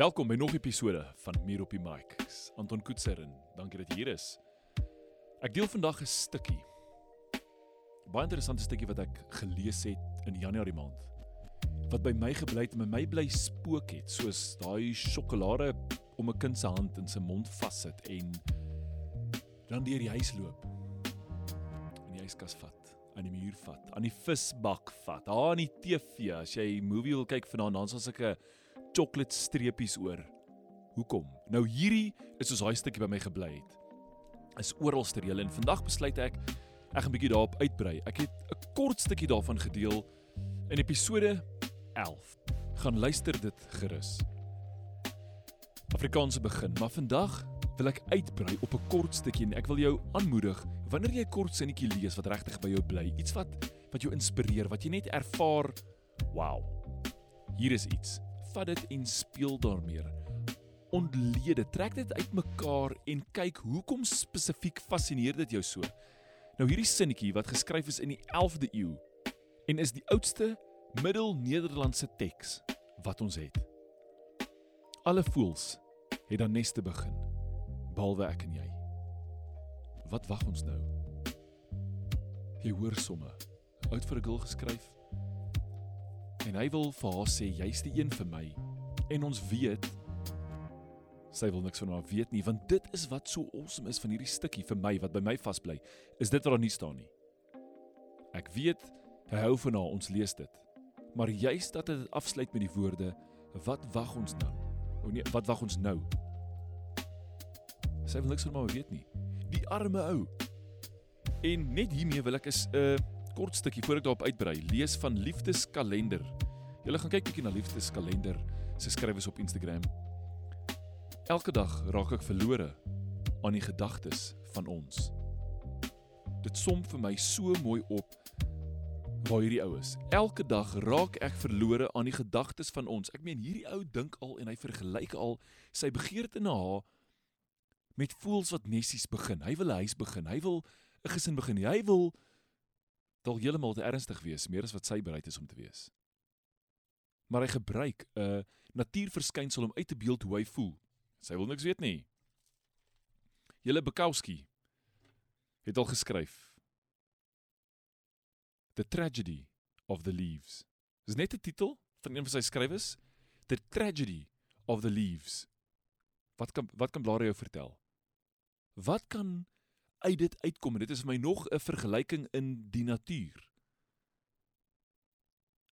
Welkom by nog 'n episode van Meer op die Mic. Anton Koetser en dankie dat jy hier is. Ek deel vandag 'n stukkie. Baie interessante stukkie wat ek gelees het in Januarie maand. Wat by my gebly het en my bly spook het, soos daai sjokolade om 'n kind se hand in sy mond vassit en dan deur die huis loop. En die yskas vat, aan die muur vat, aan die visbak vat, daar aan die TV as jy 'n movie wil kyk vanaand, dan sal sulke chocolate streepies oor. Hoekom? Nou hierdie is soos daai stukkie by my gebly het. Is oralste reël en vandag besluit ek ek gaan 'n bietjie daarop uitbrei. Ek het 'n kort stukkie daarvan gedeel in episode 11. Gaan luister dit gerus. Afrikaanse begin, maar vandag wil ek uitbrei op 'n kort stukkie en ek wil jou aanmoedig wanneer jy 'n kort sinnetjie lees wat regtig by jou bly, iets wat wat jou inspireer, wat jy net ervaar, wow. Hier is iets vat dit en speel daarmee. Ontlede, trek dit uitmekaar en kyk hoekom spesifiek fascineer dit jou so. Nou hierdie sinnetjie wat geskryf is in die 11de eeu en is die oudste middel-Nederlandse teks wat ons het. Alle voels het dan nes te begin, behalwe ek en jy. Wat wag ons nou? Jy hoor somme, oud vir 'n girl geskryf en hy wil vir haar sê jy's die een vir my. En ons weet sy wil niks van haar weet nie want dit is wat so awesome is van hierdie stukkie vir my wat by my vasbly is dit wat daar nie staan nie. Ek weet hy hou van haar ons lees dit. Maar juist dat dit afsluit met die woorde wat wag ons nou o nee wat wag ons nou? Sy wil niks van haar weet nie. Die arme ou. En net hiermee wil ek is 'n uh, kort stukkie voor ek daarop uitbrei, lees van Liefdeskalender. Julle gaan kyk bietjie na Liefdeskalender se skrywes op Instagram. Elke dag raak ek verlore aan die gedagtes van ons. Dit som vir my so mooi op waar hierdie ou is. Elke dag raak ek verlore aan die gedagtes van ons. Ek meen hierdie ou dink al en hy vergelyk al sy begeerte na haar met voels wat nessies begin. Hy wil 'n huis begin. Hy wil 'n gesin begin. Hy wil dalk heeltemal te ernstig wees, meer as wat sy bereid is om te wees. Maar hy gebruik 'n natuurverskynsel om uit te beeld hoe hy voel. Sy wil niks weet nie. Julle Bukowski het al geskryf The Tragedy of the Leaves. Dis net 'n titel van een van sy skrywes, The Tragedy of the Leaves. Wat kan wat kan blare jou vertel? Wat kan uit dit uitkom en dit is vir my nog 'n vergelyking in die natuur.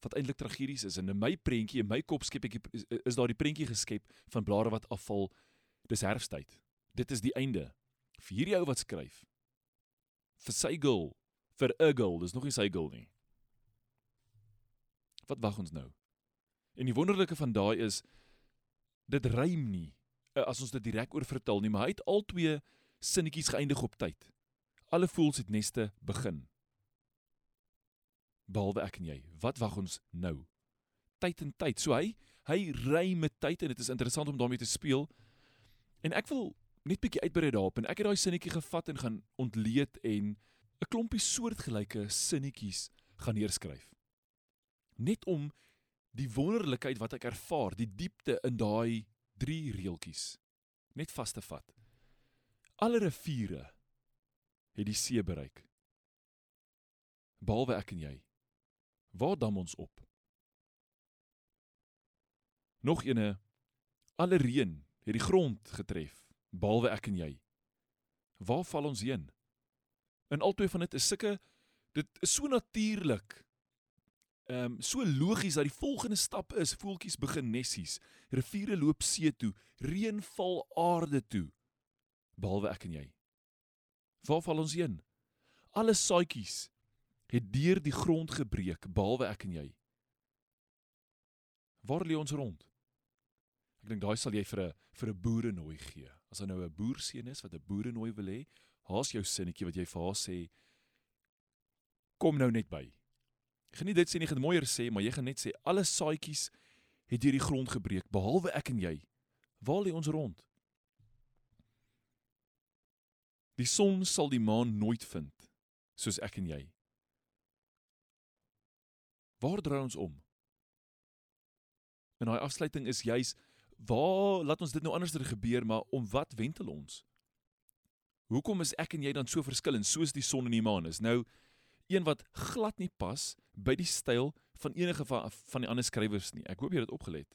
Wat eintlik tragedies is en in my prentjie, in my kop skep ek is, is daar die prentjie geskep van blare wat afval. Dis herfsttyd. Dit is die einde. Vir hierdie ou wat skryf. Vir sy girl, vir 'n girl, dis nog nie sy girl nie. Wat wag ons nou? En die wonderlike van daai is dit rym nie eh, as ons dit direk oor vertel nie, maar hy het al twee sinnetjies geëindig op tyd. Alle voels het neste begin. Behalwe ek en jy. Wat wag ons nou? Tyd en tyd. So hy hy ry met tyd en dit is interessant om daarmee te speel. En ek wil net bietjie uitbrei daarop en ek het daai sinnetjie gevat en gaan ontleed en 'n klompie soortgelyke sinnetjies gaan neerskryf. Net om die wonderlikheid wat ek ervaar, die diepte in daai drie reeltjies net vas te vat. Alle riviere het die see bereik. Behalwe ek en jy. Waar dam ons op? Nog eene alle reën het die grond getref, behalwe ek en jy. Waar val ons heen? En altoe van dit is sulke dit is so natuurlik. Ehm um, so logies dat die volgende stap is voeltjies begin nessies, riviere loop see toe, reën val aarde toe behalwe ek en jy. Waar val ons heen? Alle saadjies het deur die grond gebreek behalwe ek en jy. Waar lê ons rond? Ek dink daai sal jy vir 'n vir 'n boere nooi gee. As hy nou 'n boerseun is wat 'n boere nooi wil hê, haas jou sinnetjie wat jy vir haar sê kom nou net by. Nie dit sê nie, gaan mooier sê, maar jy gaan net sê alle saadjies het deur die grond gebreek behalwe ek en jy. Waar lê ons rond? Die son sal die maan nooit vind soos ek en jy. Waar draai ons om? En daai afsluiting is juis waar laat ons dit nou anderster gebeur, maar om wat wentel ons? Hoekom is ek en jy dan so verskillend soos die son en die maan is? Nou een wat glad nie pas by die styl van enige van van die ander skrywers nie. Ek hoop jy het dit opgelet.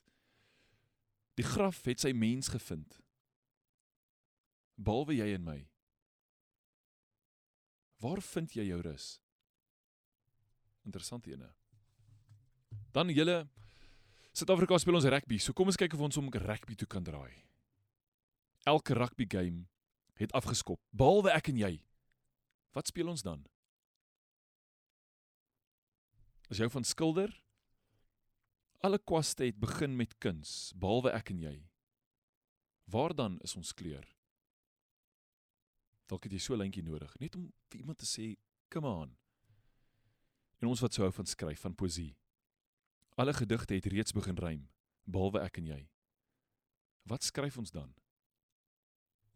Die graf het sy mens gevind. Behalwe jy en my. Waar vind jy jou rus? Interessant ene. Dan julle Suid-Afrika speel ons rugby. So kom ons kyk of ons om rugby toe kan draai. Elke rugby game het afgeskop, behalwe ek en jy. Wat speel ons dan? As jou van skilder alle kwaste het begin met kuns, behalwe ek en jy. Waar dan is ons kleur? Dalk het jy so 'n lintjie nodig, net om vir iemand te sê, "Come on." En ons wat sou hou van skryf, van poësie. Alle gedigte het reeds begin rym, behalwe ek en jy. Wat skryf ons dan?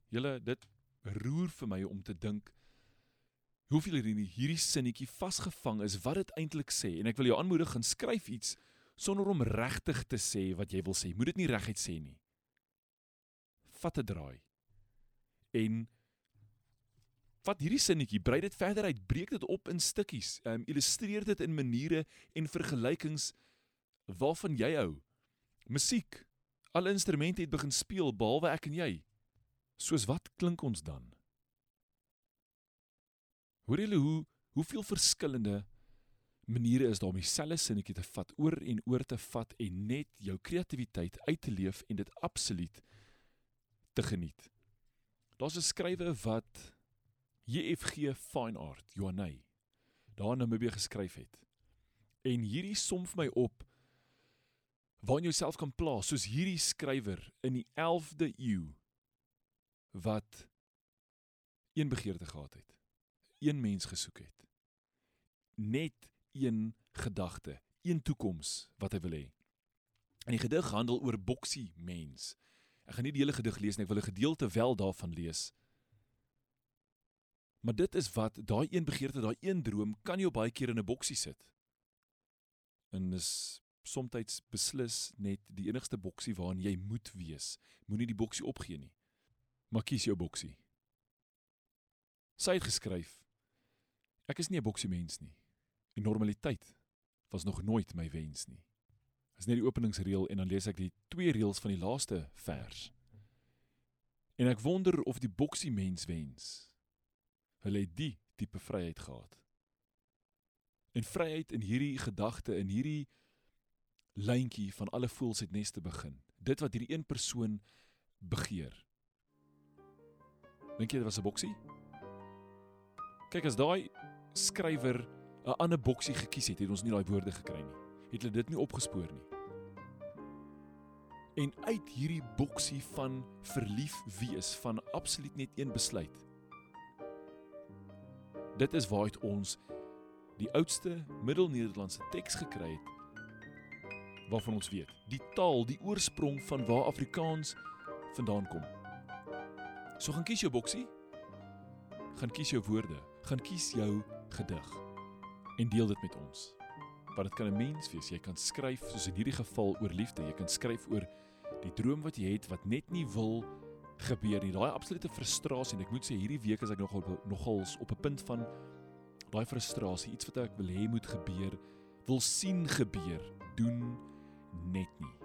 Julle, dit roer vir my om te dink hoeveel hierdie hierdie sinnetjie vasgevang is wat dit eintlik sê en ek wil jou aanmoedig gaan skryf iets sonder om regtig te sê wat jy wil sê. Moet dit nie reguit sê nie. Vat 'n draai. En vat hierdie sinnetjie, brei dit verder uit, breek dit op in stukkies, um, illustreer dit in maniere en vergelykings waarvan jy hou. Musiek. Alle instrumente het begin speel behalwe ek en jy. Soos wat klink ons dan? Hoor julle hoe hoeveel verskillende maniere is daar om dieselfde sinnetjie te vat, oor en oor te vat en net jou kreatiwiteit uit te leef en dit absoluut te geniet. Daar's 'n skrywer wat JFG Fine Art, Johanay, daar in Namibië geskryf het. En hierdie som vir my op waar jy jouself kan plaas soos hierdie skrywer in die 11de eeu wat een begeerte gehad het. Een mens gesoek het. Net een gedagte, een toekoms wat hy wil hê. En die gedig handel oor boksie mens. Ek gaan nie die hele gedig lees nie, ek wil 'n gedeelte wel daarvan lees. Maar dit is wat daai een begeerte, daai een droom kan jou baie keer in 'n boksie sit. En is soms beslis net die enigste boksie waarin jy moet wees. Moenie die boksie opgee nie. Maar kies jou boksie. Sy het geskryf: Ek is nie 'n boksie mens nie. Die normaliteit was nog nooit my wens nie. Dis net die openingsreël en dan lees ek die twee reëls van die laaste vers. En ek wonder of die boksie mens wens Hulle het die tipe vryheid gehad. En vryheid in hierdie gedagte in hierdie lyntjie van alle voels het nes te begin. Dit wat hierdie een persoon begeer. Dink jy dit was 'n boksie? Kyk as daai skrywer 'n ander boksie gekies het, het ons nie daai woorde gekry nie. Het hulle dit nie opgespoor nie. En uit hierdie boksie van verlief wees van absoluut net een besluit dit is waaruit ons die oudste Middel-Nederlandse teks gekry het waarvan ons weet die taal die oorsprong van waar Afrikaans vandaan kom. So gaan kies jou boksie. Gaan kies jou woorde, gaan kies jou gedig en deel dit met ons. Want dit kan 'n mens wees, jy kan skryf soos in hierdie geval oor liefde, jy kan skryf oor die droom wat jy het wat net nie wil gebeur nie. Daai absolute frustrasie en ek moet sê hierdie week is ek nogal nogals op 'n punt van daai frustrasie, iets wat ek wil hê moet gebeur, wil sien gebeur, doen net nie.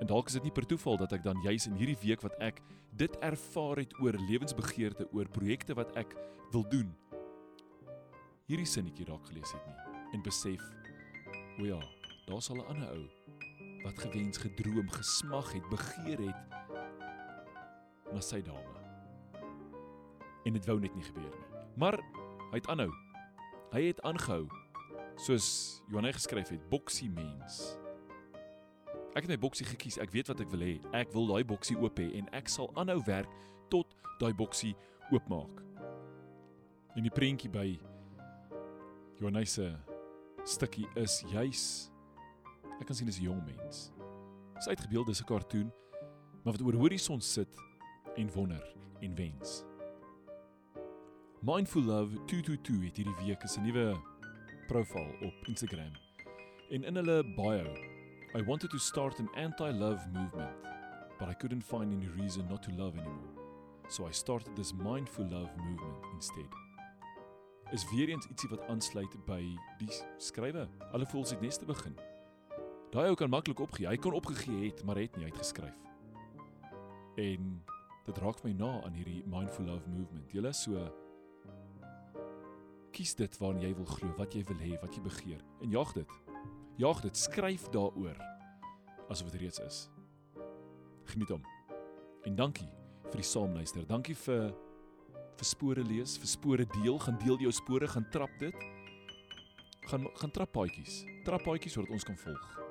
En dalk is dit nie per toeval dat ek dan juis in hierdie week wat ek dit ervaar het oor lewensbegeerte, oor projekte wat ek wil doen. Hierdie sinnetjie raak gelees het nie en besef o ja, daar's al 'n ander ou wat gewens gedroom, gesmag het, begeer het na sy dame. En dit wou net nie gebeur nie. Maar hy het aanhou. Hy het aangehou. Soos Johannes geskryf het, boksie mens. Ek het my boksie gekies. Ek weet wat ek wil hê. Ek wil daai boksie oop hê en ek sal aanhou werk tot daai boksie oopmaak. En die prentjie by Johannes se stukkie is juis ek kan sien dis 'n jong mens. Dis uitgebeeld dis 'n kartoon, maar wat oor horison sit en wonder en wens. Mindful Love 222 het hierdie week 'n nuwe profiel op Instagram. En in hulle bio, I wanted to start an anti-love movement. but I couldn't find any reason not to love anymore. So I started this mindful love movement instead. Is weer eens ietsie wat aansluit by die skrywe. Alle voels het nes te begin. Daai ou kan maklik opgee. Hy kon opgegee het, maar het nie uitgeskryf. En dit raak my na aan hierdie mindful love movement. Julle so kies dit waarna jy wil glo, wat jy wil hê, wat jy begeer en jaag dit. Jaag dit, skryf daaroor asof dit reeds is. Geniet hom. En dankie vir die saamluister. Dankie vir vir spore lees, vir spore deel, gaan deel jou spore, gaan trap dit. Gaan gaan trap paadjies. Trap paadjies sodat ons kan volg.